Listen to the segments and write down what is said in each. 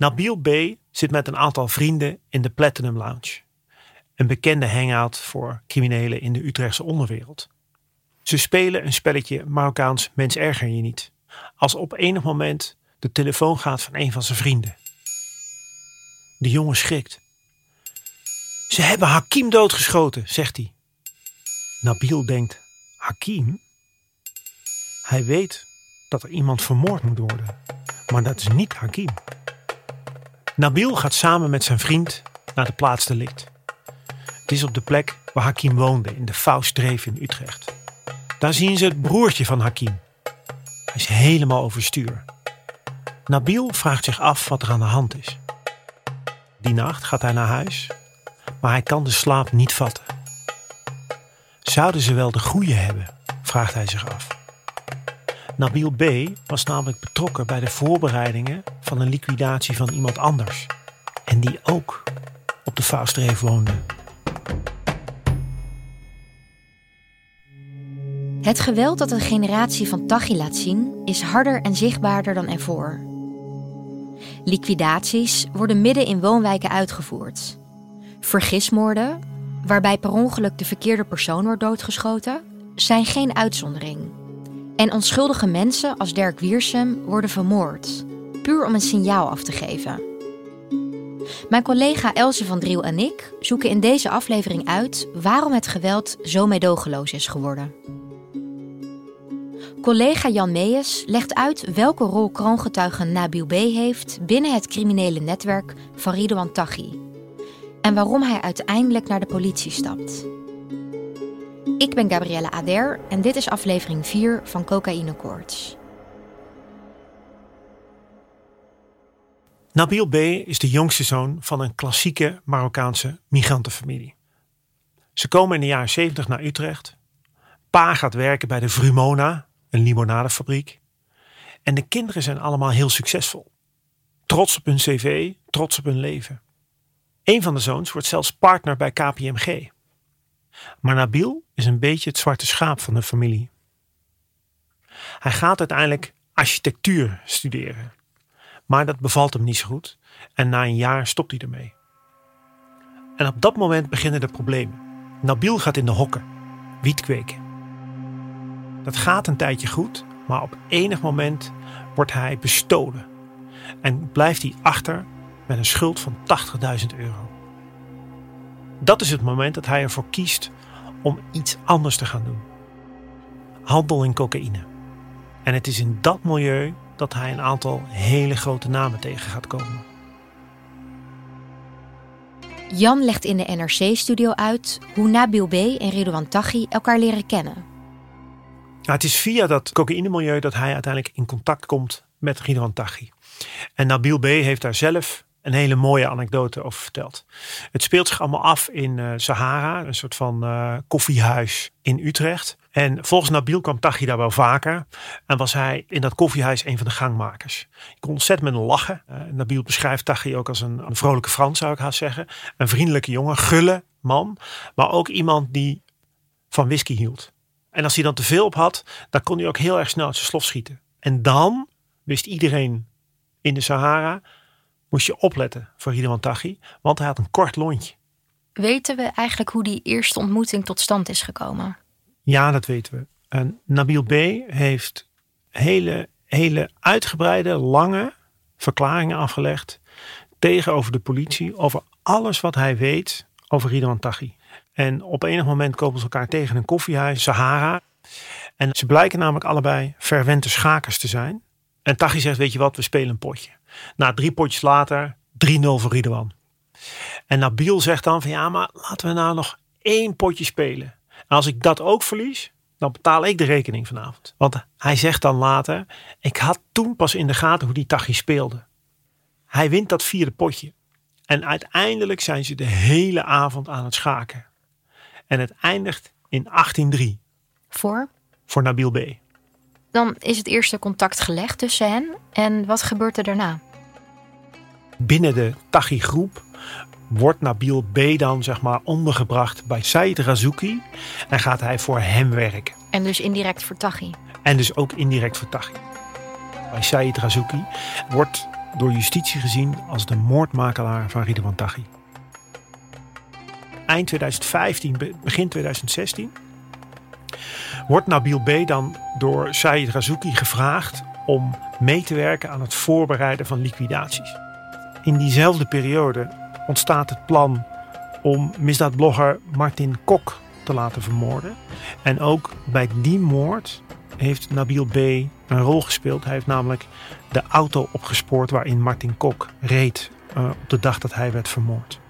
Nabil B. zit met een aantal vrienden in de Platinum Lounge. Een bekende hangout voor criminelen in de Utrechtse onderwereld. Ze spelen een spelletje Marokkaans mens erger je niet. Als op enig moment de telefoon gaat van een van zijn vrienden. De jongen schrikt. Ze hebben Hakim doodgeschoten, zegt hij. Nabil denkt, Hakim? Hij weet dat er iemand vermoord moet worden. Maar dat is niet Hakim. Nabil gaat samen met zijn vriend naar de plaats delict. Het is op de plek waar Hakim woonde, in de Faustreef in Utrecht. Daar zien ze het broertje van Hakim. Hij is helemaal overstuur. Nabil vraagt zich af wat er aan de hand is. Die nacht gaat hij naar huis, maar hij kan de slaap niet vatten. Zouden ze wel de goede hebben? vraagt hij zich af. Nabil B. was namelijk betrokken bij de voorbereidingen van een liquidatie van iemand anders. En die ook op de Faustreef woonde. Het geweld dat een generatie van Tachi laat zien is harder en zichtbaarder dan ervoor. Liquidaties worden midden in woonwijken uitgevoerd. Vergismoorden, waarbij per ongeluk de verkeerde persoon wordt doodgeschoten, zijn geen uitzondering. En onschuldige mensen als Dirk Wiersum worden vermoord, om een signaal af te geven. Mijn collega Else van Driel en ik zoeken in deze aflevering uit waarom het geweld zo meedogenloos is geworden. Collega Jan Meijers legt uit welke rol kroongetuige Nabil B. heeft binnen het criminele netwerk van Ridouan Taghi. En waarom hij uiteindelijk naar de politie stapt. Ik ben Gabrielle Ader en dit is aflevering 4 van Cocaïne Courts. Nabil B. is de jongste zoon van een klassieke Marokkaanse migrantenfamilie. Ze komen in de jaren 70 naar Utrecht. Pa gaat werken bij de Vrumona, een limonadefabriek. En de kinderen zijn allemaal heel succesvol. Trots op hun cv, trots op hun leven. Een van de zoons wordt zelfs partner bij KPMG. Maar Nabil is een beetje het zwarte schaap van de familie. Hij gaat uiteindelijk architectuur studeren. Maar dat bevalt hem niet zo goed en na een jaar stopt hij ermee. En op dat moment beginnen de problemen. Nabil gaat in de hokken, wiet kweken. Dat gaat een tijdje goed, maar op enig moment wordt hij bestolen. En blijft hij achter met een schuld van 80.000 euro. Dat is het moment dat hij ervoor kiest om iets anders te gaan doen. Handel in cocaïne. En het is in dat milieu dat hij een aantal hele grote namen tegen gaat komen. Jan legt in de NRC-studio uit hoe Nabil B. en Ridouan Taghi elkaar leren kennen. Nou, het is via dat cocaïnemilieu dat hij uiteindelijk in contact komt met Ridouan Taghi. En Nabil B. heeft daar zelf een hele mooie anekdote over verteld. Het speelt zich allemaal af in uh, Sahara, een soort van uh, koffiehuis in Utrecht. En volgens Nabil kwam Taghi daar wel vaker. En was hij in dat koffiehuis een van de gangmakers. Ik kon ontzettend met lachen. Uh, Nabil beschrijft Taghi ook als een, een vrolijke Frans, zou ik haast zeggen. Een vriendelijke jongen, gulle man. Maar ook iemand die van whisky hield. En als hij dan te veel op had, dan kon hij ook heel erg snel uit zijn slof schieten. En dan wist iedereen in de Sahara, moest je opletten voor Ridwan Taghi, want hij had een kort lontje. Weten we eigenlijk hoe die eerste ontmoeting tot stand is gekomen? Ja, dat weten we. En Nabil B. heeft hele, hele uitgebreide, lange verklaringen afgelegd tegenover de politie over alles wat hij weet over Ridwan Taghi. En op enig moment kopen ze elkaar tegen een koffiehuis, Sahara. En ze blijken namelijk allebei verwente schakers te zijn. En Tachi zegt, weet je wat, we spelen een potje. Na drie potjes later, 3-0 voor Ridwan. En Nabil zegt dan van ja, maar laten we nou nog één potje spelen. En als ik dat ook verlies, dan betaal ik de rekening vanavond. Want hij zegt dan later, ik had toen pas in de gaten hoe die Tachi speelde. Hij wint dat vierde potje. En uiteindelijk zijn ze de hele avond aan het schaken. En het eindigt in 1803 Voor? voor Nabil B. Dan is het eerste contact gelegd tussen hen. En wat gebeurt er daarna? Binnen de Tachi groep wordt Nabil B dan zeg maar ondergebracht bij Said Razouki. En gaat hij voor hem werken. En dus indirect voor Tachi. En dus ook indirect voor Tachi. Bij Said Razouki wordt door justitie gezien als de moordmakelaar van Ridwan Tachi. Eind 2015, be- begin 2016 wordt Nabil B. dan door Said Razouki gevraagd om mee te werken aan het voorbereiden van liquidaties. In diezelfde periode ontstaat het plan om misdaadblogger Martin Kok te laten vermoorden. En ook bij die moord heeft Nabil B. een rol gespeeld. Hij heeft namelijk de auto opgespoord waarin Martin Kok reed eh, op de dag dat hij werd vermoord.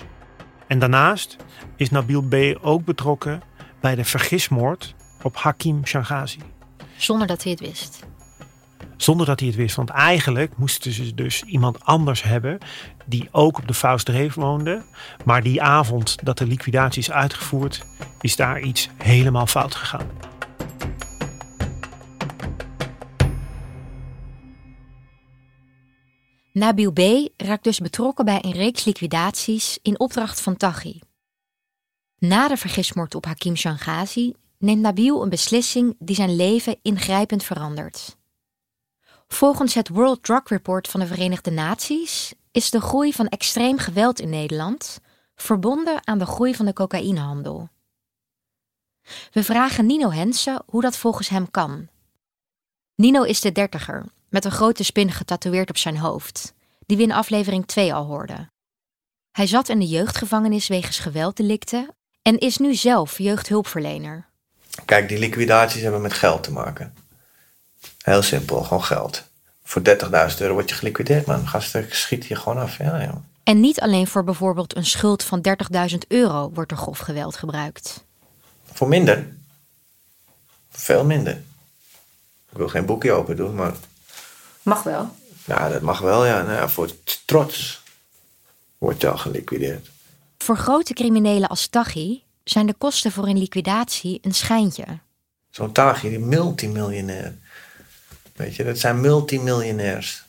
En daarnaast is Nabil B. ook betrokken bij de vergismoord op Hakim Shangazi. Zonder dat hij het wist. Zonder dat hij het wist. Want eigenlijk moesten ze dus iemand anders hebben. die ook op de Faustdreef woonde. Maar die avond dat de liquidatie is uitgevoerd. is daar iets helemaal fout gegaan. Nabil B. raakt dus betrokken bij een reeks liquidaties in opdracht van Tachi. Na de vergismoord op Hakim Shangazi neemt Nabil een beslissing die zijn leven ingrijpend verandert. Volgens het World Drug Report van de Verenigde Naties is de groei van extreem geweld in Nederland verbonden aan de groei van de cocaïnehandel. We vragen Nino Hensen hoe dat volgens hem kan. Nino is de dertiger, met een grote spin getatoeëerd op zijn hoofd, die we in aflevering 2 al hoorden. Hij zat in de jeugdgevangenis wegens gewelddelicten en is nu zelf jeugdhulpverlener. Kijk, die liquidaties hebben met geld te maken. Heel simpel, gewoon geld. Voor 30.000 euro word je geliquideerd, man. Gasten schiet je gewoon af. Ja, joh. En niet alleen voor bijvoorbeeld een schuld van 30.000 euro wordt er grof geweld gebruikt. Voor minder. Veel minder. Ik wil geen boekje open doen, maar Mag wel. ja, dat mag wel. Ja. Nou ja, voor trots word je al geliquideerd. Voor grote criminelen als Tachi zijn de kosten voor een liquidatie een schijntje. Zo'n Taghi, die multimiljonair. Weet je, dat zijn multimiljonairs.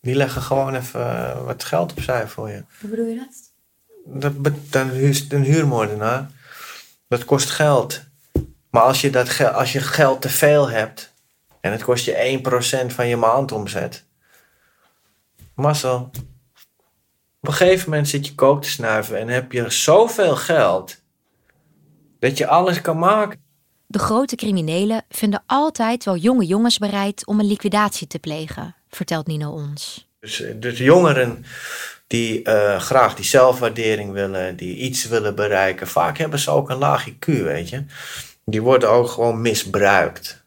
Die leggen gewoon even eh, wat geld opzij voor je. Hoe bedoel je dat? Dat, be- dan huur, een huurmoordenaar, dat kost geld. Maar als je, dat gel- als je geld te veel hebt en het kost je 1% van je maandomzet. Marcel, op een gegeven moment zit je kook te snuiven en heb je zoveel geld dat je alles kan maken. De grote criminelen vinden altijd wel jonge jongens bereid om een liquidatie te plegen, vertelt Nino ons. Dus, dus jongeren die eh, graag die zelfwaardering willen, die iets willen bereiken, vaak hebben ze ook een laag IQ, weet je. Die worden ook gewoon misbruikt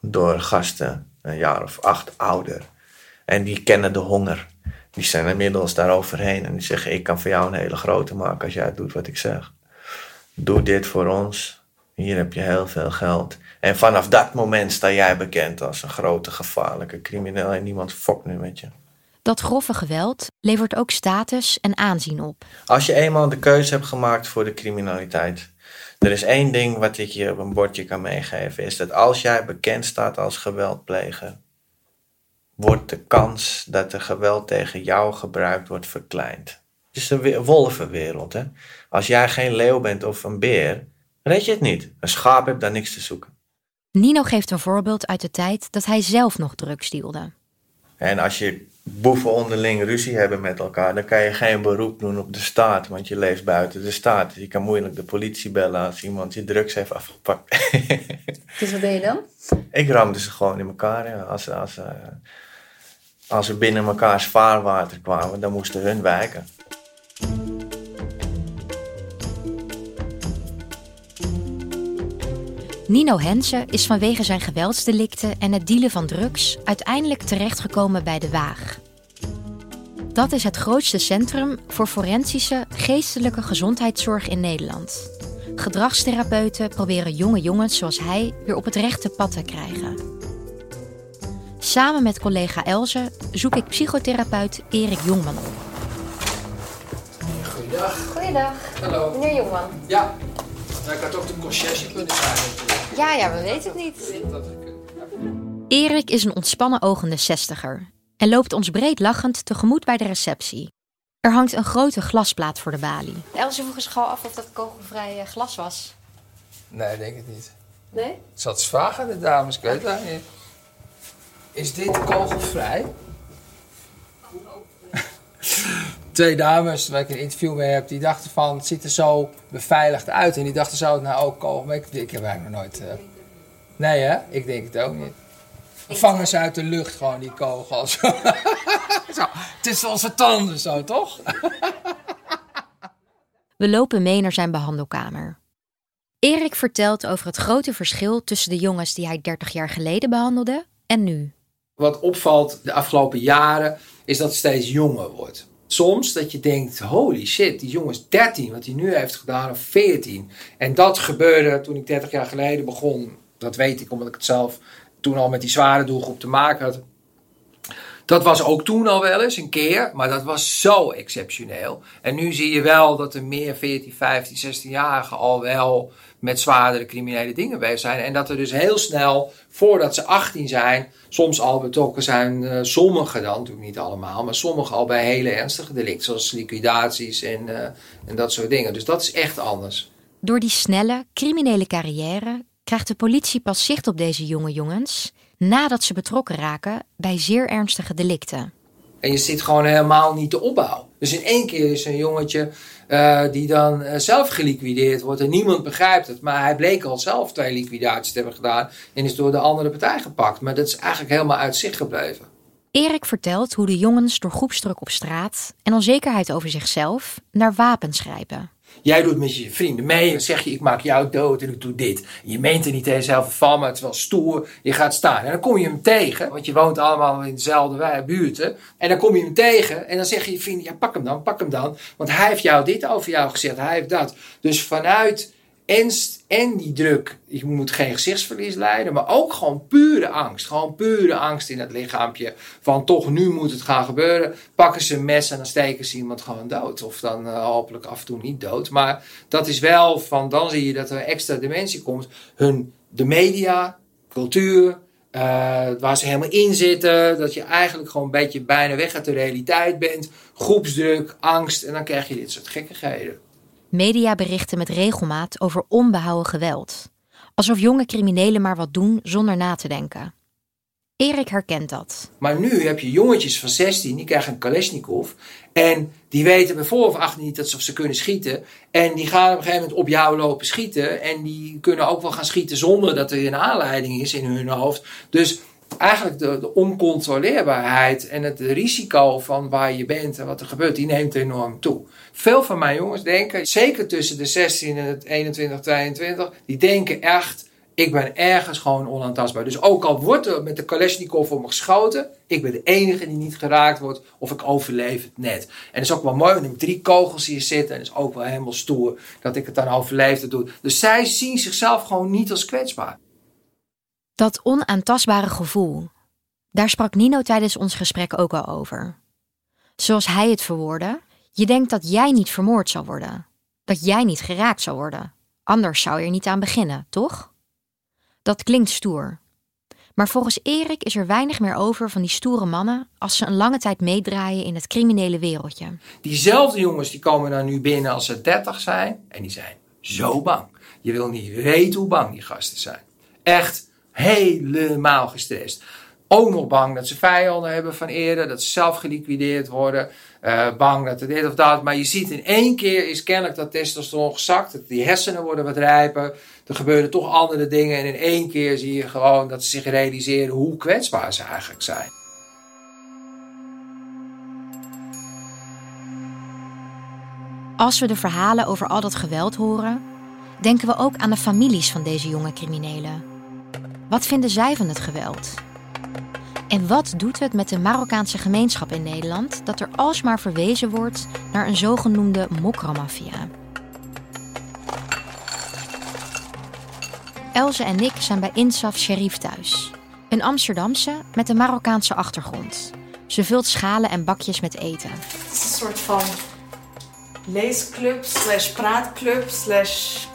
door gasten, een jaar of acht ouder. En die kennen de honger. Die zijn inmiddels daar overheen en die zeggen: Ik kan voor jou een hele grote maken als jij doet wat ik zeg. Doe dit voor ons. Hier heb je heel veel geld. En vanaf dat moment sta jij bekend als een grote gevaarlijke crimineel en niemand fokt nu met je. Dat grove geweld levert ook status en aanzien op. Als je eenmaal de keuze hebt gemaakt voor de criminaliteit. Er is één ding wat ik je op een bordje kan meegeven. Is dat als jij bekend staat als geweldpleger. Wordt de kans dat er geweld tegen jou gebruikt wordt verkleind. Het is een we- wolvenwereld. Hè? Als jij geen leeuw bent of een beer. Red je het niet. Een schaap heeft daar niks te zoeken. Nino geeft een voorbeeld uit de tijd dat hij zelf nog drugs dealde. En als je boeven onderling ruzie hebben met elkaar, dan kan je geen beroep doen op de staat, want je leeft buiten de staat. Je kan moeilijk de politie bellen als iemand je drugs heeft afgepakt. Dus wat deed je dan? ik ramde ze gewoon in elkaar. Ja. Als, als, eh, als we binnen elkaars vaarwater kwamen, dan moesten hun wijken. Nino Hensen is vanwege zijn geweldsdelicten en het dealen van drugs uiteindelijk terechtgekomen bij De Waag. Dat is het grootste centrum voor forensische geestelijke gezondheidszorg in Nederland. Gedragstherapeuten proberen jonge jongens zoals hij weer op het rechte pad te krijgen. Samen met collega Elze zoek ik psychotherapeut Erik Jongman op. Goeiedag. Goeiedag, Hallo. meneer Jongman. Ja. Nou, ik had ook de conciërge kunnen zijn. Ja, ja, we weten het niet. Dat gekund. Erik is een ontspannen ogende zestiger en loopt ons breed lachend tegemoet bij de receptie. Er hangt een grote glasplaat voor de balie. Elze vroeg zich al af of dat kogelvrij eh, glas was. Nee, ik denk het niet. Nee? Het eens vragen aan de dames, ik weet het eigenlijk niet. Is dit kogelvrij? Twee dames waar ik een interview mee heb, die dachten van het ziet er zo beveiligd uit. En die dachten zou het nou ook kogel. Maar ik, ik heb eigenlijk nog nooit. eh, Nee hè? Ik denk het ook niet. Vangen ze uit de lucht gewoon die kogels. zo, het is onze tanden zo, toch? We lopen mee naar zijn behandelkamer. Erik vertelt over het grote verschil tussen de jongens die hij 30 jaar geleden behandelde en nu. Wat opvalt de afgelopen jaren is dat het steeds jonger wordt. Soms dat je denkt, holy shit, die jongen is 13, wat hij nu heeft gedaan, of 14. En dat gebeurde toen ik 30 jaar geleden begon. Dat weet ik, omdat ik het zelf toen al met die zware doelgroep te maken had. Dat was ook toen al wel eens een keer, maar dat was zo exceptioneel. En nu zie je wel dat er meer 14, 15, 16-jarigen al wel met zwaardere criminele dingen bezig zijn. En dat er dus heel snel, voordat ze 18 zijn, soms al betrokken zijn, eh, sommigen dan, natuurlijk niet allemaal, maar sommigen al bij hele ernstige delicten, zoals liquidaties en, eh, en dat soort dingen. Dus dat is echt anders. Door die snelle, criminele carrière krijgt de politie pas zicht op deze jonge jongens nadat ze betrokken raken bij zeer ernstige delicten. En je ziet gewoon helemaal niet de opbouw. Dus in één keer is een jongetje eh, die dan eh, zelf geliquideerd wordt en niemand begrijpt het. Maar hij bleek al zelf twee liquidaties te hebben gedaan en is door de andere partij gepakt. Maar dat is eigenlijk helemaal uit zicht gebleven. Erik vertelt hoe de jongens door groepsdruk op straat en onzekerheid over zichzelf naar wapens grijpen. Jij doet met je vrienden mee en zeg je ik maak jou dood en ik doe dit. Je meent er niet eens zelf van, maar het is wel stoer. Je gaat staan en dan kom je hem tegen, want je woont allemaal in dezelfde buurten. En dan kom je hem tegen en dan zeg je je vrienden, ja pak hem dan, pak hem dan. Want hij heeft jou dit over jou gezegd, hij heeft dat. Dus vanuit Enst en die druk, je moet geen gezichtsverlies leiden, maar ook gewoon pure angst. Gewoon pure angst in het lichaampje. Van toch, nu moet het gaan gebeuren. Pakken ze een mes en dan steken ze iemand gewoon dood. Of dan eh, hopelijk af en toe niet dood. Maar dat is wel van, dan zie je dat er extra dimensie komt. Hun, de media, cultuur, eh, waar ze helemaal in zitten. Dat je eigenlijk gewoon een beetje bijna weg uit de realiteit bent. Groepsdruk, angst en dan krijg je dit soort gekkigheden. Media berichten met regelmaat over onbehouden geweld. Alsof jonge criminelen maar wat doen zonder na te denken. Erik herkent dat. Maar nu heb je jongetjes van 16, die krijgen een Kalashnikov. En die weten bij voor of achter niet dat ze, ze kunnen schieten. En die gaan op een gegeven moment op jou lopen schieten. En die kunnen ook wel gaan schieten zonder dat er een aanleiding is in hun hoofd. Dus eigenlijk de, de oncontroleerbaarheid en het risico van waar je bent en wat er gebeurt, die neemt enorm toe. Veel van mijn jongens denken, zeker tussen de 16 en het 21, 22, die denken echt, ik ben ergens gewoon onaantastbaar. Dus ook al wordt er met de Kalashnikov op me geschoten, ik ben de enige die niet geraakt wordt of ik overleef het net. En dat is ook wel mooi, want ik heb drie kogels hier zitten en dat is ook wel helemaal stoer dat ik het dan overleefd doe. Dus zij zien zichzelf gewoon niet als kwetsbaar. Dat onaantastbare gevoel. Daar sprak Nino tijdens ons gesprek ook al over. Zoals hij het verwoordde, je denkt dat jij niet vermoord zal worden. Dat jij niet geraakt zal worden. Anders zou je er niet aan beginnen, toch? Dat klinkt stoer. Maar volgens Erik is er weinig meer over van die stoere mannen als ze een lange tijd meedraaien in het criminele wereldje. Diezelfde jongens die komen dan nu binnen als ze 30 zijn en die zijn zo bang. Je wil niet weten hoe bang die gasten zijn. Echt helemaal gestrest. Ook nog bang dat ze vijanden hebben van eerder, dat ze zelf geliquideerd worden. eh, bang dat er dit of dat. Maar je ziet in één keer is kennelijk dat testosteron gezakt. Dat die hersenen worden wat rijper. Er gebeuren toch andere dingen. En in één keer zie je gewoon dat ze zich realiseren hoe kwetsbaar ze eigenlijk zijn. Als we de verhalen over al dat geweld horen, denken we ook aan de families van deze jonge criminelen. Wat vinden zij van het geweld? En wat doet het met de Marokkaanse gemeenschap in Nederland dat er alsmaar verwezen wordt naar een zogenoemde mokramafia? Elze en ik zijn bij Insaf Sherif thuis. Een Amsterdamse met een Marokkaanse achtergrond. Ze vult schalen en bakjes met eten. Het is een soort van leesclub, slash praatclub, slash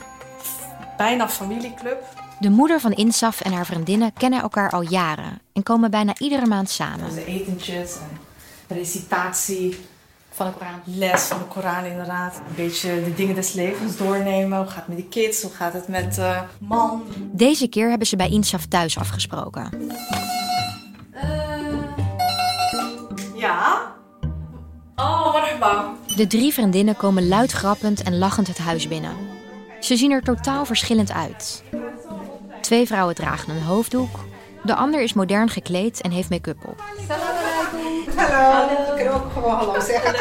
bijna familieclub. De moeder van Insaf en haar vriendinnen kennen elkaar al jaren en komen bijna iedere maand samen. De etentjes en recitatie van de Koran. Les van de Koran inderdaad. Een beetje de dingen des levens doornemen. Hoe gaat het met de kids? Hoe gaat het met uh, man? Deze keer hebben ze bij Insaf thuis afgesproken. Ja? Oh, marhaba. De drie vriendinnen komen luid grappend en lachend het huis binnen. Ze zien er totaal verschillend uit. Twee vrouwen dragen een hoofddoek. De ander is modern gekleed en heeft make-up op. Hallo. Ik kan ook gewoon hallo zeggen.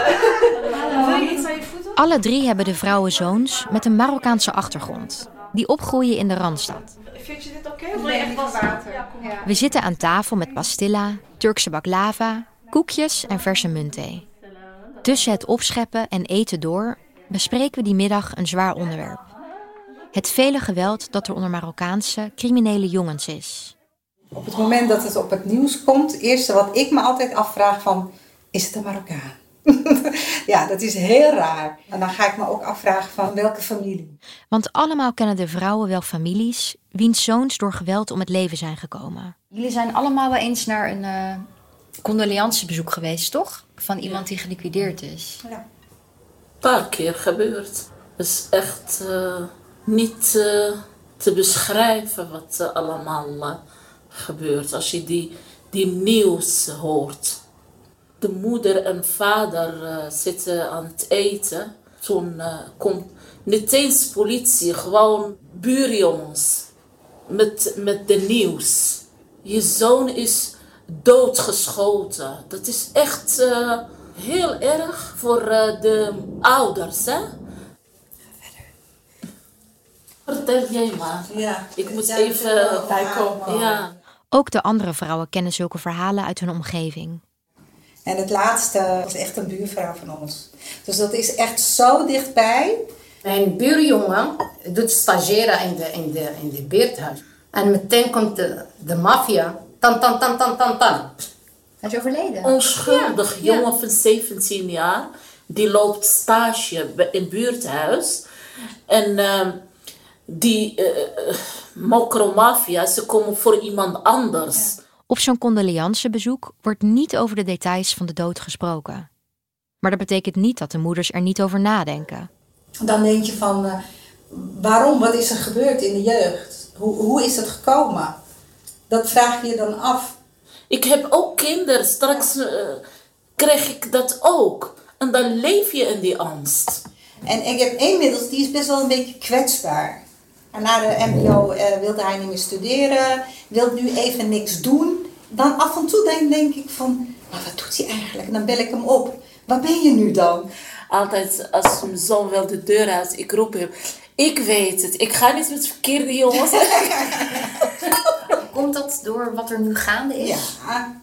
Wil je iets aan je voeten? Alle drie hebben de vrouwen zoons met een Marokkaanse achtergrond. Die opgroeien in de Randstad. Vind je dit oké? Je echt wat water? We zitten aan tafel met pastilla, Turkse baklava, koekjes en verse muntthee. Tussen het opscheppen en eten door bespreken we die middag een zwaar onderwerp. Het vele geweld dat er onder Marokkaanse criminele jongens is. Op het moment dat het op het nieuws komt, het eerste wat ik me altijd afvraag van, is het een Marokkaan? ja, dat is heel raar. En dan ga ik me ook afvragen van welke familie. Want allemaal kennen de vrouwen wel families wiens zoons door geweld om het leven zijn gekomen. Jullie zijn allemaal wel eens naar een uh, condoleancebezoek geweest, toch? Van iemand die geliquideerd is. Ja. Een paar keer gebeurd. Het is echt uh, niet uh, te beschrijven wat er allemaal gebeurt als je die, die nieuws hoort. De moeder en vader zitten aan het eten. Toen komt niet eens politie, gewoon buurjongens met, met de nieuws. Je zoon is doodgeschoten. Dat is echt heel erg voor de ouders. Hè? Vertel jij maar. Ja, Ik moet even bijkomen. Ja. Ook de andere vrouwen kennen zulke verhalen uit hun omgeving. En het laatste was echt een buurvrouw van ons. Dus dat is echt zo dichtbij. Mijn buurjongen doet stageren in de, in de, in de buurthuis. En meteen komt de, de maffia. Tan, tan, tan, tan, tan, tan. Hij is overleden. Onschuldig Ja, jongen ja. van 17 jaar. Die loopt stage in buurthuis. En ehm, die uh, mokromafia, ze komen voor iemand anders. Op zo'n condoleancebezoek wordt niet over de details van de dood gesproken. Maar dat betekent niet dat de moeders er niet over nadenken. Dan denk je van, uh, waarom? Wat is er gebeurd in de jeugd? Hoe, hoe is het gekomen? Dat vraag je je dan af. Ik heb ook kinderen, straks uh, krijg ik dat ook. En dan leef je in die angst. En ik heb inmiddels, die is best wel een beetje kwetsbaar. En na de MBO uh, wilde hij niet meer studeren, wil nu even niks doen. Dan af en toe denk, denk ik van, maar wat doet hij eigenlijk? En dan bel ik hem op. Waar ben je nu dan? Altijd als mijn zoon wel de deur uit, ik roep hem. Ik weet het, ik ga niet met verkeerde jongens. Komt dat door wat er nu gaande is? Ja,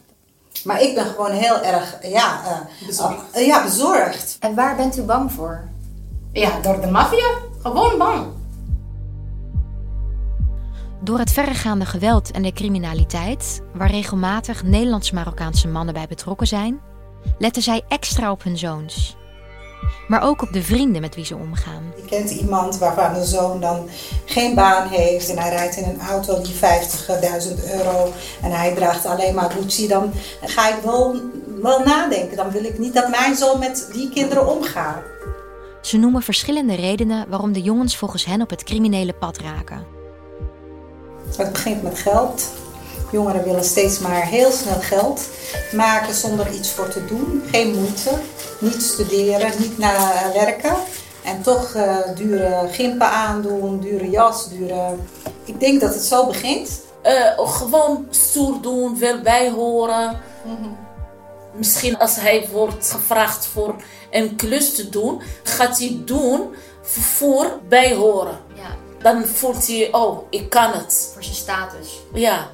maar ik ben gewoon heel erg ja, uh, bezorgd. Uh, ja, bezorgd. En waar bent u bang voor? Ja, door de maffia. Gewoon bang. Door het verregaande geweld en de criminaliteit, waar regelmatig Nederlands-Marokkaanse mannen bij betrokken zijn, letten zij extra op hun zoons. Maar ook op de vrienden met wie ze omgaan. Je kent iemand waarvan de zoon dan geen baan heeft en hij rijdt in een auto die 50.000 euro en hij draagt alleen maar Gucci, dan ga ik wel, wel nadenken. Dan wil ik niet dat mijn zoon met die kinderen omgaat. Ze noemen verschillende redenen waarom de jongens volgens hen op het criminele pad raken. Het begint met geld. Jongeren willen steeds maar heel snel geld maken zonder iets voor te doen. Geen moeite, niet studeren, niet naar werken. En toch uh, dure gimpen aandoen, dure jas, dure... Ik denk dat het zo begint. Uh, gewoon stoer doen, wel bijhoren. Mm-hmm. Misschien als hij wordt gevraagd voor een klus te doen, gaat hij doen voor bijhoren. Ja. Dan voelt hij, oh, ik kan het. Voor zijn status. Ja.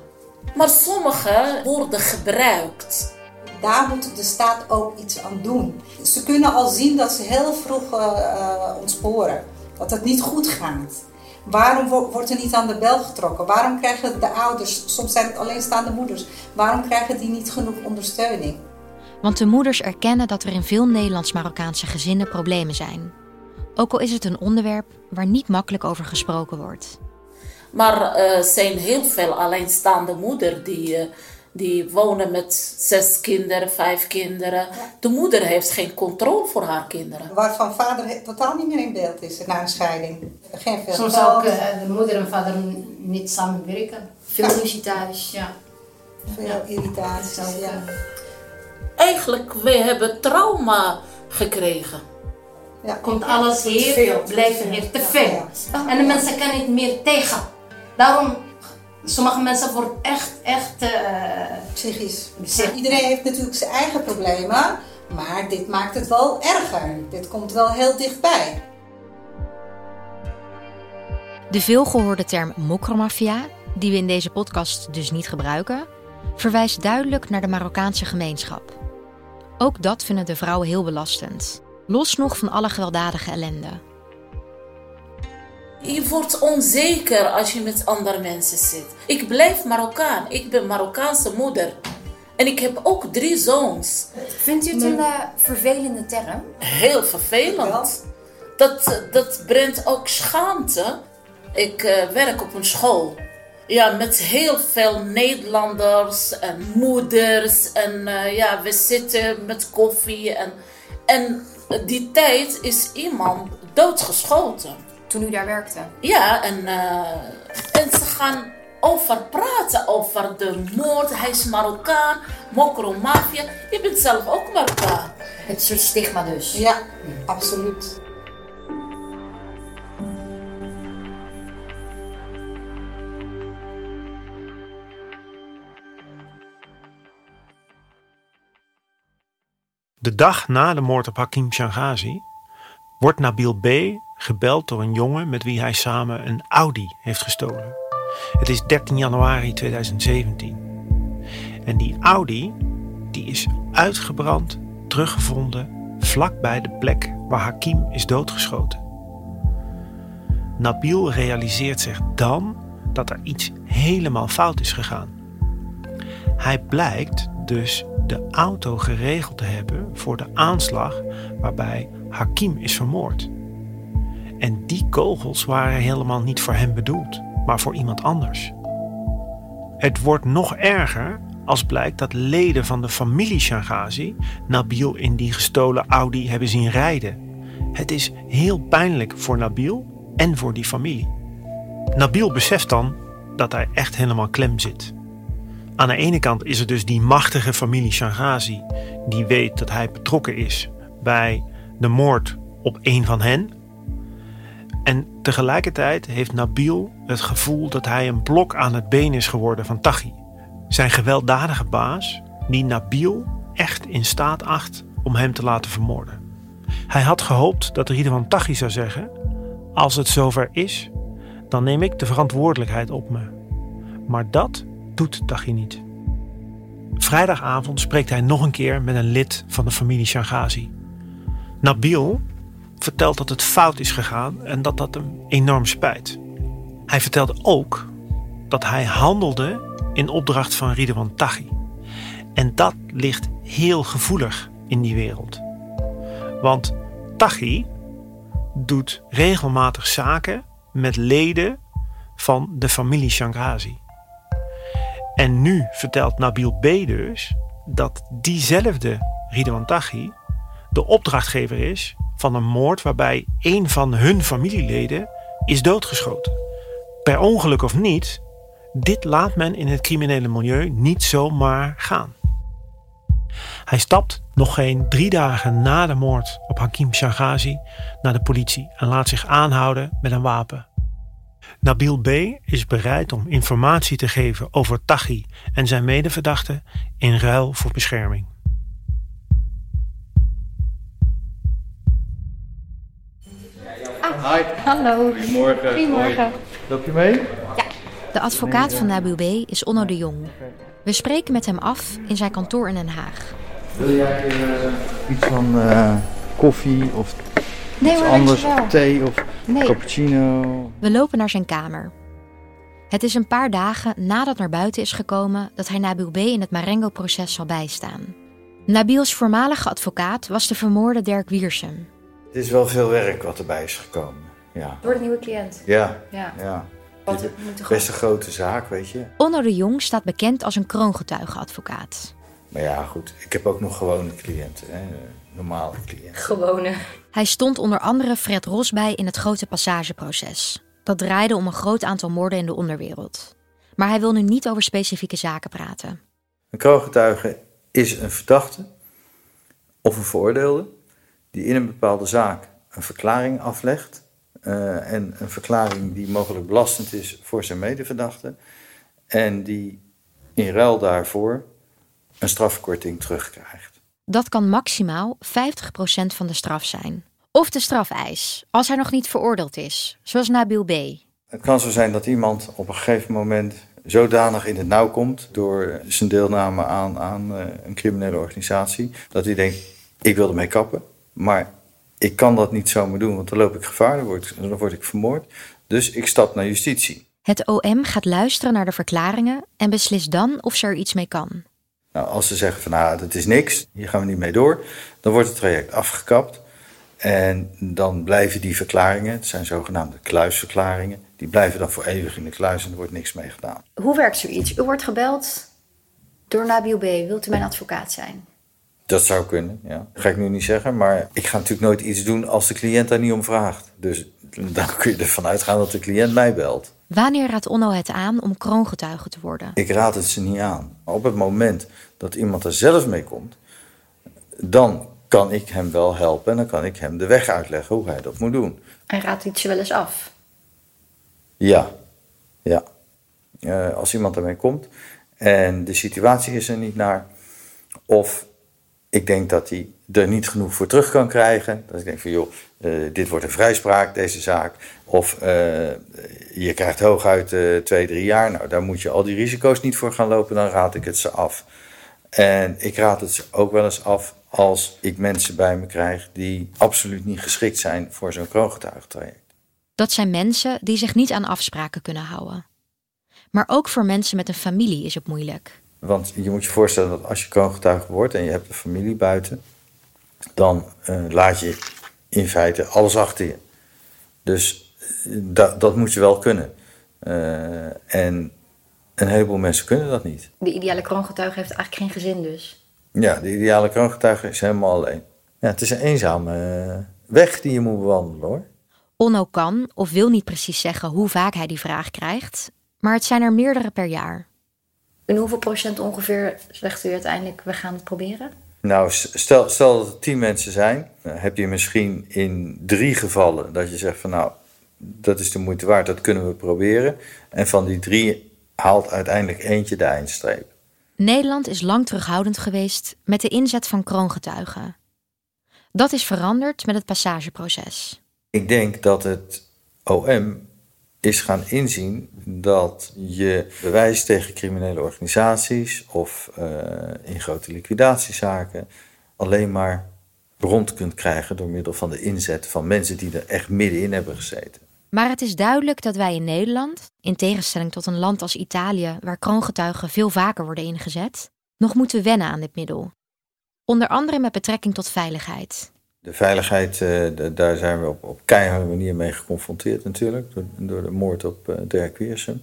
Maar sommigen worden gebruikt. Daar moet de staat ook iets aan doen. Ze kunnen al zien dat ze heel vroeg uh, ontsporen. Dat het niet goed gaat. Waarom wordt er niet aan de bel getrokken? Waarom krijgen de ouders, soms zijn het alleenstaande moeders, waarom krijgen die niet genoeg ondersteuning? Want de moeders erkennen dat er in veel Nederlands-Marokkaanse gezinnen problemen zijn. Ook al is het een onderwerp waar niet makkelijk over gesproken wordt. Maar er uh, zijn heel veel alleenstaande moeders die, uh, die wonen met zes kinderen, vijf kinderen. De moeder heeft geen controle voor haar kinderen. Waarvan vader totaal niet meer in beeld is na een scheiding. Geen veel Soms ook uh, de moeder en vader niet samenwerken. Veel ruzie thuis. Ja. Veel irritatie. Ja. Eigenlijk, we hebben trauma gekregen. Ja. Komt alles hier, blijven hier te veel. En de mensen kunnen niet meer tegen. Daarom, sommige mensen worden echt, echt... Uh, psychisch. psychisch. Iedereen heeft natuurlijk zijn eigen problemen. Maar dit maakt het wel erger. Dit komt wel heel dichtbij. De veelgehoorde term mokromafia, die we in deze podcast dus niet gebruiken, verwijst duidelijk naar de Marokkaanse gemeenschap. Ook dat vinden de vrouwen heel belastend. Los nog van alle gewelddadige ellende. Je wordt onzeker als je met andere mensen zit. Ik blijf Marokkaan. Ik ben Marokkaanse moeder. En ik heb ook drie zoons. Vindt u het een uh, vervelende term? Heel vervelend. Dat, dat brengt ook schaamte. Ik uh, werk op een school. Ja, met heel veel Nederlanders en moeders. En uh, ja, we zitten met koffie. En, en die tijd is iemand doodgeschoten. Toen u daar werkte? Ja, en, uh, en ze gaan over praten, over de moord. Hij is Marokkaan, mokro mafia. Je bent zelf ook Marokkaan. Het soort stigma dus. Ja, absoluut. De dag na de moord op Hakim Shangazi wordt Nabil B. gebeld door een jongen met wie hij samen een Audi heeft gestolen. Het is 13 januari 2017. En die Audi die is uitgebrand, teruggevonden vlakbij de plek waar Hakim is doodgeschoten. Nabil realiseert zich dan dat er iets helemaal fout is gegaan. Hij blijkt dus de auto geregeld te hebben voor de aanslag waarbij Hakim is vermoord. En die kogels waren helemaal niet voor hem bedoeld, maar voor iemand anders. Het wordt nog erger als blijkt dat leden van de familie Shangazi Nabil in die gestolen Audi hebben zien rijden. Het is heel pijnlijk voor Nabil en voor die familie. Nabil beseft dan dat hij echt helemaal klem zit. Aan de ene kant is er dus die machtige familie Shangazi, die weet dat hij betrokken is bij de moord op een van hen. En tegelijkertijd heeft Nabil het gevoel dat hij een blok aan het been is geworden van Taghi. Zijn gewelddadige baas, die Nabil echt in staat acht om hem te laten vermoorden. Hij had gehoopt dat Ridwan Taghi zou zeggen: Als het zover is, dan neem ik de verantwoordelijkheid op me. Maar dat doet Taghi niet. Vrijdagavond spreekt hij nog een keer met een lid van de familie Shangazi. Nabil vertelt dat het fout is gegaan en dat dat hem enorm spijt. Hij vertelt ook dat hij handelde in opdracht van Ridwan Taghi. En dat ligt heel gevoelig in die wereld. Want Taghi doet regelmatig zaken met leden van de familie Shangazi. En nu vertelt Nabil B. dus dat diezelfde Ridwan Taghi de opdrachtgever is van een moord waarbij een van hun familieleden is doodgeschoten. Per ongeluk of niet, dit laat men in het criminele milieu niet zomaar gaan. Hij stapt nog geen drie dagen na de moord op Hakim Shangazi naar de politie en laat zich aanhouden met een wapen. Nabil B. is bereid om informatie te geven over Taghi en zijn medeverdachten in ruil voor bescherming. Ah, Hi. Hallo. Goedemorgen. Goedemorgen. Loop je mee? De advocaat van Nabil B. is Onno de Jong. We spreken met hem af in zijn kantoor in Den Haag. Wil jij eh, iets van eh, koffie of Nee iets hoor, anders? thee of Nee. cappuccino? We lopen naar zijn kamer. Het is een paar dagen nadat naar buiten is gekomen dat hij Nabil B. in het Marengo-proces zal bijstaan. Nabil's voormalige advocaat was de vermoorde Dirk Wiersum. Het is wel veel werk wat erbij is gekomen. Ja. Door de nieuwe cliënt. Ja. Ja. Wat is best een grote zaak, weet je. Onno de Jong staat bekend als een kroongetuigenadvocaat. Maar ja, goed. Ik heb ook nog gewone cliënten. Hè. Normale cliënten. Gewone. Hij stond onder andere Fred Ros bij in het grote passageproces. Dat draaide om een groot aantal moorden in de onderwereld. Maar hij wil nu niet over specifieke zaken praten. Een kroongetuige is een verdachte of een veroordeelde die in een bepaalde zaak een verklaring aflegt. eh, en een verklaring die mogelijk belastend is voor zijn medeverdachte. En die in ruil daarvoor een strafkorting terugkrijgt. Dat kan maximaal 50% van de straf zijn. Of de strafeis, als hij nog niet veroordeeld is, zoals Nabil B. Het kan zo zijn dat iemand op een gegeven moment zodanig in het nauw komt door zijn deelname aan, aan eh, een criminele organisatie, dat hij denkt, ik wil ermee kappen, maar ik kan dat niet zomaar doen, want dan loop ik gevaar, dan word, dan word ik vermoord. Dus ik stap naar justitie. Het OM gaat luisteren naar de verklaringen en beslist dan of ze er iets mee kan. Nou, als ze zeggen van nou, dat is niks, hier gaan we niet mee door, dan wordt het traject afgekapt. En dan blijven die verklaringen, het zijn zogenaamde kluisverklaringen, die blijven dan voor eeuwig in de kluis en er wordt niks mee gedaan. Hoe werkt zoiets? U wordt gebeld door Nabil B. Wilt u mijn advocaat zijn? Dat zou kunnen, ja. Dat ga ik nu niet zeggen, maar ik ga natuurlijk nooit iets doen als de cliënt daar niet om vraagt. Dus dan kun je ervan uitgaan dat de cliënt mij belt. Wanneer raadt Onno het aan om kroongetuige te worden? Ik raad het ze niet aan. Maar op het moment dat iemand er zelf mee komt, dan kan ik hem wel helpen en dan kan ik hem de weg uitleggen hoe hij dat moet doen. En raadt je wel eens af? Ja, ja. Eh, als iemand ermee komt en de situatie is er niet naar, of ik denk dat hij er niet genoeg voor terug kan krijgen, dat ik denk van joh, eh, dit wordt een vrijspraak, deze zaak, of eh, je krijgt hooguit eh, twee, drie jaar, nou daar moet je al die risico's niet voor gaan lopen, dan raad ik het ze af. En ik raad het ze ook wel eens af als ik mensen bij me krijg die absoluut niet geschikt zijn voor zo'n kroongetuigentraject. Dat zijn mensen die zich niet aan afspraken kunnen houden. Maar ook voor mensen met een familie is het moeilijk. Want je moet je voorstellen dat als je kroongetuige wordt en je hebt een familie buiten, dan eh, laat je in feite alles achter je. Dus eh, dat, dat moet je wel kunnen. Eh, en een heleboel mensen kunnen dat niet. De ideale kroongetuige heeft eigenlijk geen gezin dus. Ja, de ideale kroongetuige is helemaal alleen. Ja, het is een eenzame weg die je moet bewandelen hoor. Onno kan of wil niet precies zeggen hoe vaak hij die vraag krijgt, maar het zijn er meerdere per jaar. En hoeveel procent ongeveer zegt u uiteindelijk, we gaan het proberen? Nou, stel, stel dat er tien mensen zijn, dan heb je misschien in drie gevallen dat je zegt van nou, dat is de moeite waard, dat kunnen we proberen. En van die drie haalt uiteindelijk eentje de eindstreep. Nederland is lang terughoudend geweest met de inzet van kroongetuigen. Dat is veranderd met het passageproces. Ik denk dat het OM is gaan inzien dat je bewijs tegen criminele organisaties of eh, in grote liquidatiezaken alleen maar rond kunt krijgen door middel van de inzet van mensen die er echt middenin hebben gezeten. Maar het is duidelijk dat wij in Nederland, in tegenstelling tot een land als Italië, waar kroongetuigen veel vaker worden ingezet, nog moeten wennen aan dit middel. Onder andere met betrekking tot veiligheid. De veiligheid, eh, daar zijn we op, op keiharde manier mee geconfronteerd natuurlijk, door, door de moord op eh, Dirk Wiersum.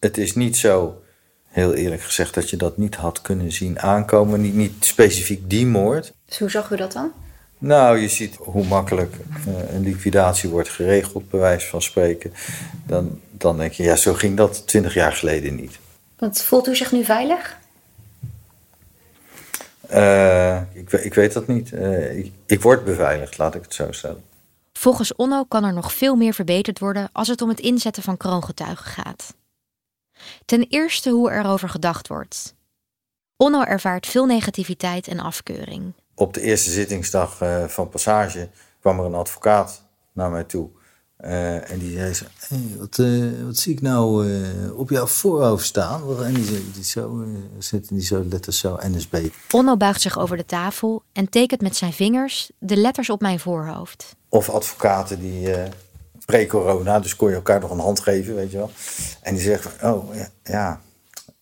Het is niet zo, heel eerlijk gezegd, dat je dat niet had kunnen zien aankomen, niet, niet specifiek die moord. Dus hoe zag u dat dan? Nou, je ziet hoe makkelijk eh, een liquidatie wordt geregeld, bij wijze van spreken. Dan, dan denk je, ja, zo ging dat twintig jaar geleden niet. Want voelt u zich nu veilig? Eh, ik, ik weet dat niet. Eh, ik, ik word beveiligd, laat ik het zo stellen. Volgens Onno kan er nog veel meer verbeterd worden als het om het inzetten van kroongetuigen gaat. Ten eerste hoe er over gedacht wordt. Onno ervaart veel negativiteit en afkeuring. Op de eerste zittingsdag eh, van Passage kwam er een advocaat naar mij toe. Eh, en die zei zo, hey, wat, eh, wat zie ik nou eh, op jouw voorhoofd staan? En die, zo- die zo, die zo letters zo, NSB. Onno buigt zich over de tafel en tekent met zijn vingers de letters op mijn voorhoofd. Of advocaten die pre-corona, dus kon je elkaar nog een hand geven, weet je wel. En die van, oh ja, ja.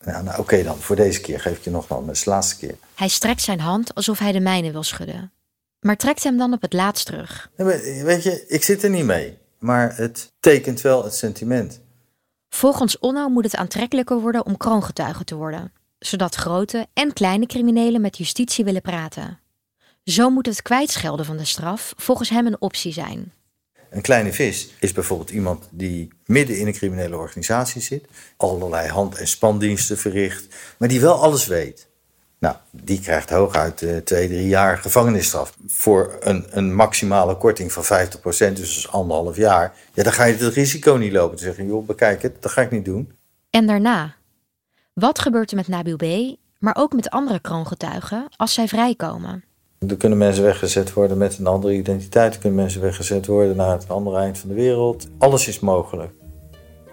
Ja, nou oké dan, voor deze keer geef ik je nog wel, maar het is de laatste keer. Hij strekt zijn hand alsof hij de mijne wil schudden. Maar trekt hem dan op het laatst terug. Ja, weet je, ik zit er niet mee, maar het tekent wel het sentiment. Volgens Onno moet het aantrekkelijker worden om kroongetuige te worden, zodat grote en kleine criminelen met justitie willen praten. Zo moet het kwijtschelden van de straf volgens hem een optie zijn. Een kleine vis is bijvoorbeeld iemand die midden in een criminele organisatie zit, allerlei hand- en spandiensten verricht, maar die wel alles weet. Nou, die krijgt hooguit eh, twee, drie jaar gevangenisstraf. Voor een, een maximale korting van 50%, dus dat is anderhalf jaar. Ja, dan ga je het risico niet lopen te zeggen, joh, bekijk het, dat ga ik niet doen. En daarna? Wat gebeurt er met Nabil B., maar ook met andere kroongetuigen als zij vrijkomen? Er kunnen mensen weggezet worden met een andere identiteit. Er kunnen mensen weggezet worden naar het andere eind van de wereld. Alles is mogelijk.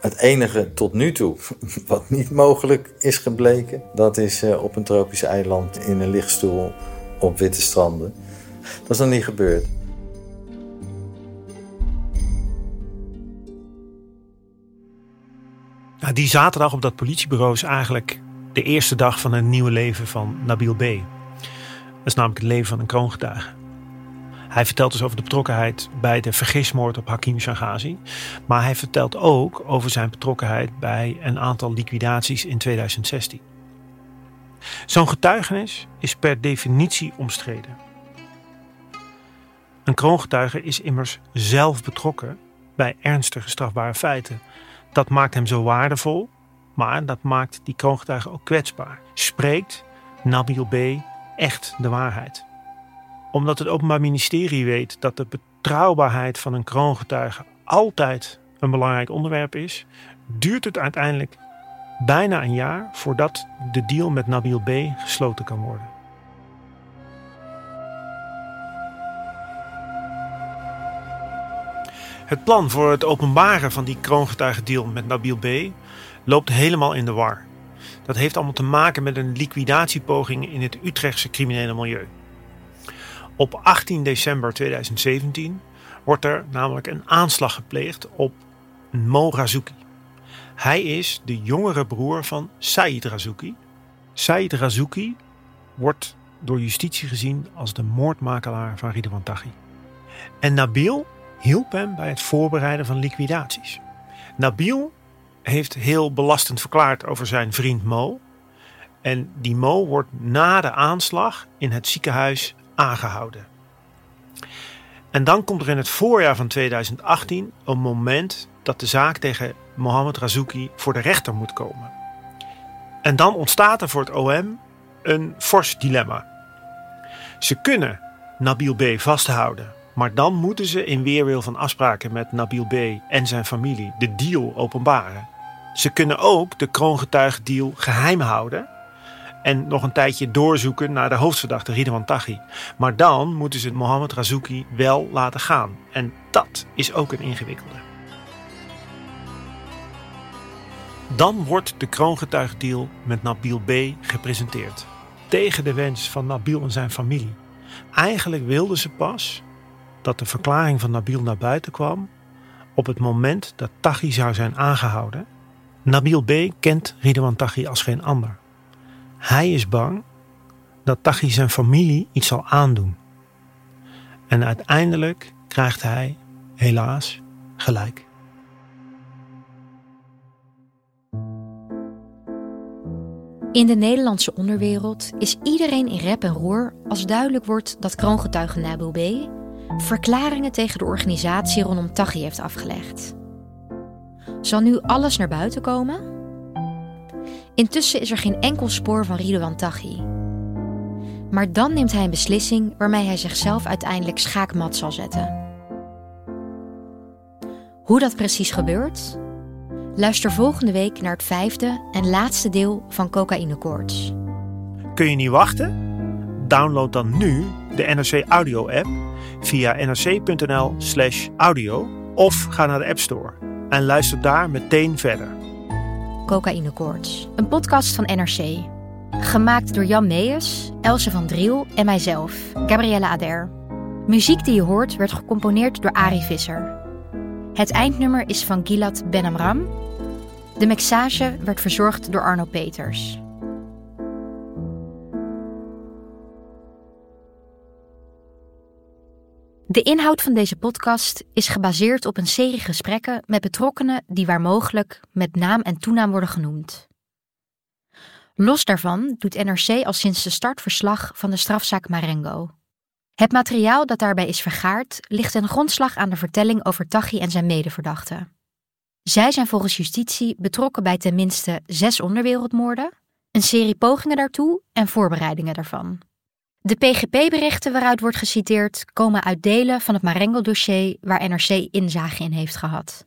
Het enige tot nu toe wat niet mogelijk is gebleken, dat is eh, op een tropisch eiland in een lichtstoel op witte stranden. Dat is nog niet gebeurd. Nou, die zaterdag op dat politiebureau is eigenlijk de eerste dag van een nieuwe leven van Nabil B. Dat is namelijk het leven van een kroongetuige. Hij vertelt dus over de betrokkenheid bij de vergismoord op Hakim Shangazi. Maar hij vertelt ook over zijn betrokkenheid bij een aantal liquidaties in 2016. Zo'n getuigenis is per definitie omstreden. Een kroongetuige is immers zelf betrokken bij ernstige strafbare feiten. Dat maakt hem zo waardevol, maar dat maakt die kroongetuige ook kwetsbaar. Spreekt Nabil B. echt de waarheid? Omdat het Openbaar Ministerie weet dat de betrouwbaarheid van een kroongetuige altijd een belangrijk onderwerp is, duurt het uiteindelijk bijna een jaar voordat de deal met Nabil B. gesloten kan worden. Het plan voor het openbaren van die kroongetuigendeal met Nabil B. loopt helemaal in de war. Dat heeft allemaal te maken met een liquidatiepoging in het Utrechtse criminele milieu. Op 18 december 2017 wordt er namelijk een aanslag gepleegd op Mo Razouki. Hij is de jongere broer van Said Razouki. Said Razouki wordt door justitie gezien als de moordmakelaar van Ridwan Taghi. En Nabil hielp hem bij het voorbereiden van liquidaties. Nabil heeft heel belastend verklaard over zijn vriend Mo. En die Mo wordt na de aanslag in het ziekenhuis aangehouden. En dan komt er in het voorjaar van 2018 een moment dat de zaak tegen Mohammed Razouki voor de rechter moet komen. En dan ontstaat er voor het OM een fors dilemma. Ze kunnen Nabil B. vasthouden, maar dan moeten ze in weerwil van afspraken met Nabil B. en zijn familie de deal openbaren. Ze kunnen ook de kroongetuigendeal geheim houden en nog een tijdje doorzoeken naar de hoofdverdachte Ridwan Taghi. Maar dan moeten ze Mohammed Razouki wel laten gaan. En dat is ook een ingewikkelde. Dan wordt de kroongetuigendeal met Nabil B. gepresenteerd. Tegen de wens van Nabil en zijn familie. Eigenlijk wilden ze pas dat de verklaring van Nabil naar buiten kwam op het moment dat Taghi zou zijn aangehouden. Nabil B. kent Ridwan Taghi als geen ander. Hij is bang dat Taghi zijn familie iets zal aandoen. En uiteindelijk krijgt hij, helaas, gelijk. In de Nederlandse onderwereld is iedereen in rep en roer als duidelijk wordt dat kroongetuige Nabil B. verklaringen tegen de organisatie rondom Taghi heeft afgelegd. Zal nu alles naar buiten komen? Intussen is er geen enkel spoor van Ridwan Taghi. Maar dan neemt hij een beslissing waarmee hij zichzelf uiteindelijk schaakmat zal zetten. Hoe dat precies gebeurt? Luister volgende week naar het vijfde en laatste deel van Cocaïne Koorts. Kun je niet wachten? Download dan nu de NRC Audio app via nrc.nl/audio Of ga naar de App Store en luister daar meteen verder. Cocaïnekoorts, een podcast van NRC. Gemaakt door Jan Meijers, Else van Driel en mijzelf, Gabrielle Ader. Muziek die je hoort werd gecomponeerd door Ari Visser. Het eindnummer is van Gilad Benamram. De mixage werd verzorgd door Arno Peters. De inhoud van deze podcast is gebaseerd op een serie gesprekken met betrokkenen die waar mogelijk met naam en toenaam worden genoemd. Los daarvan doet NRC al sinds de start verslag van de strafzaak Marengo. Het materiaal dat daarbij is vergaard ligt ten grondslag aan de vertelling over Taghi en zijn medeverdachten. Zij zijn volgens justitie betrokken bij tenminste zes onderwereldmoorden, een serie pogingen daartoe en voorbereidingen daarvan. De PGP-berichten waaruit wordt geciteerd komen uit delen van het Marengo-dossier waar NRC inzage in heeft gehad.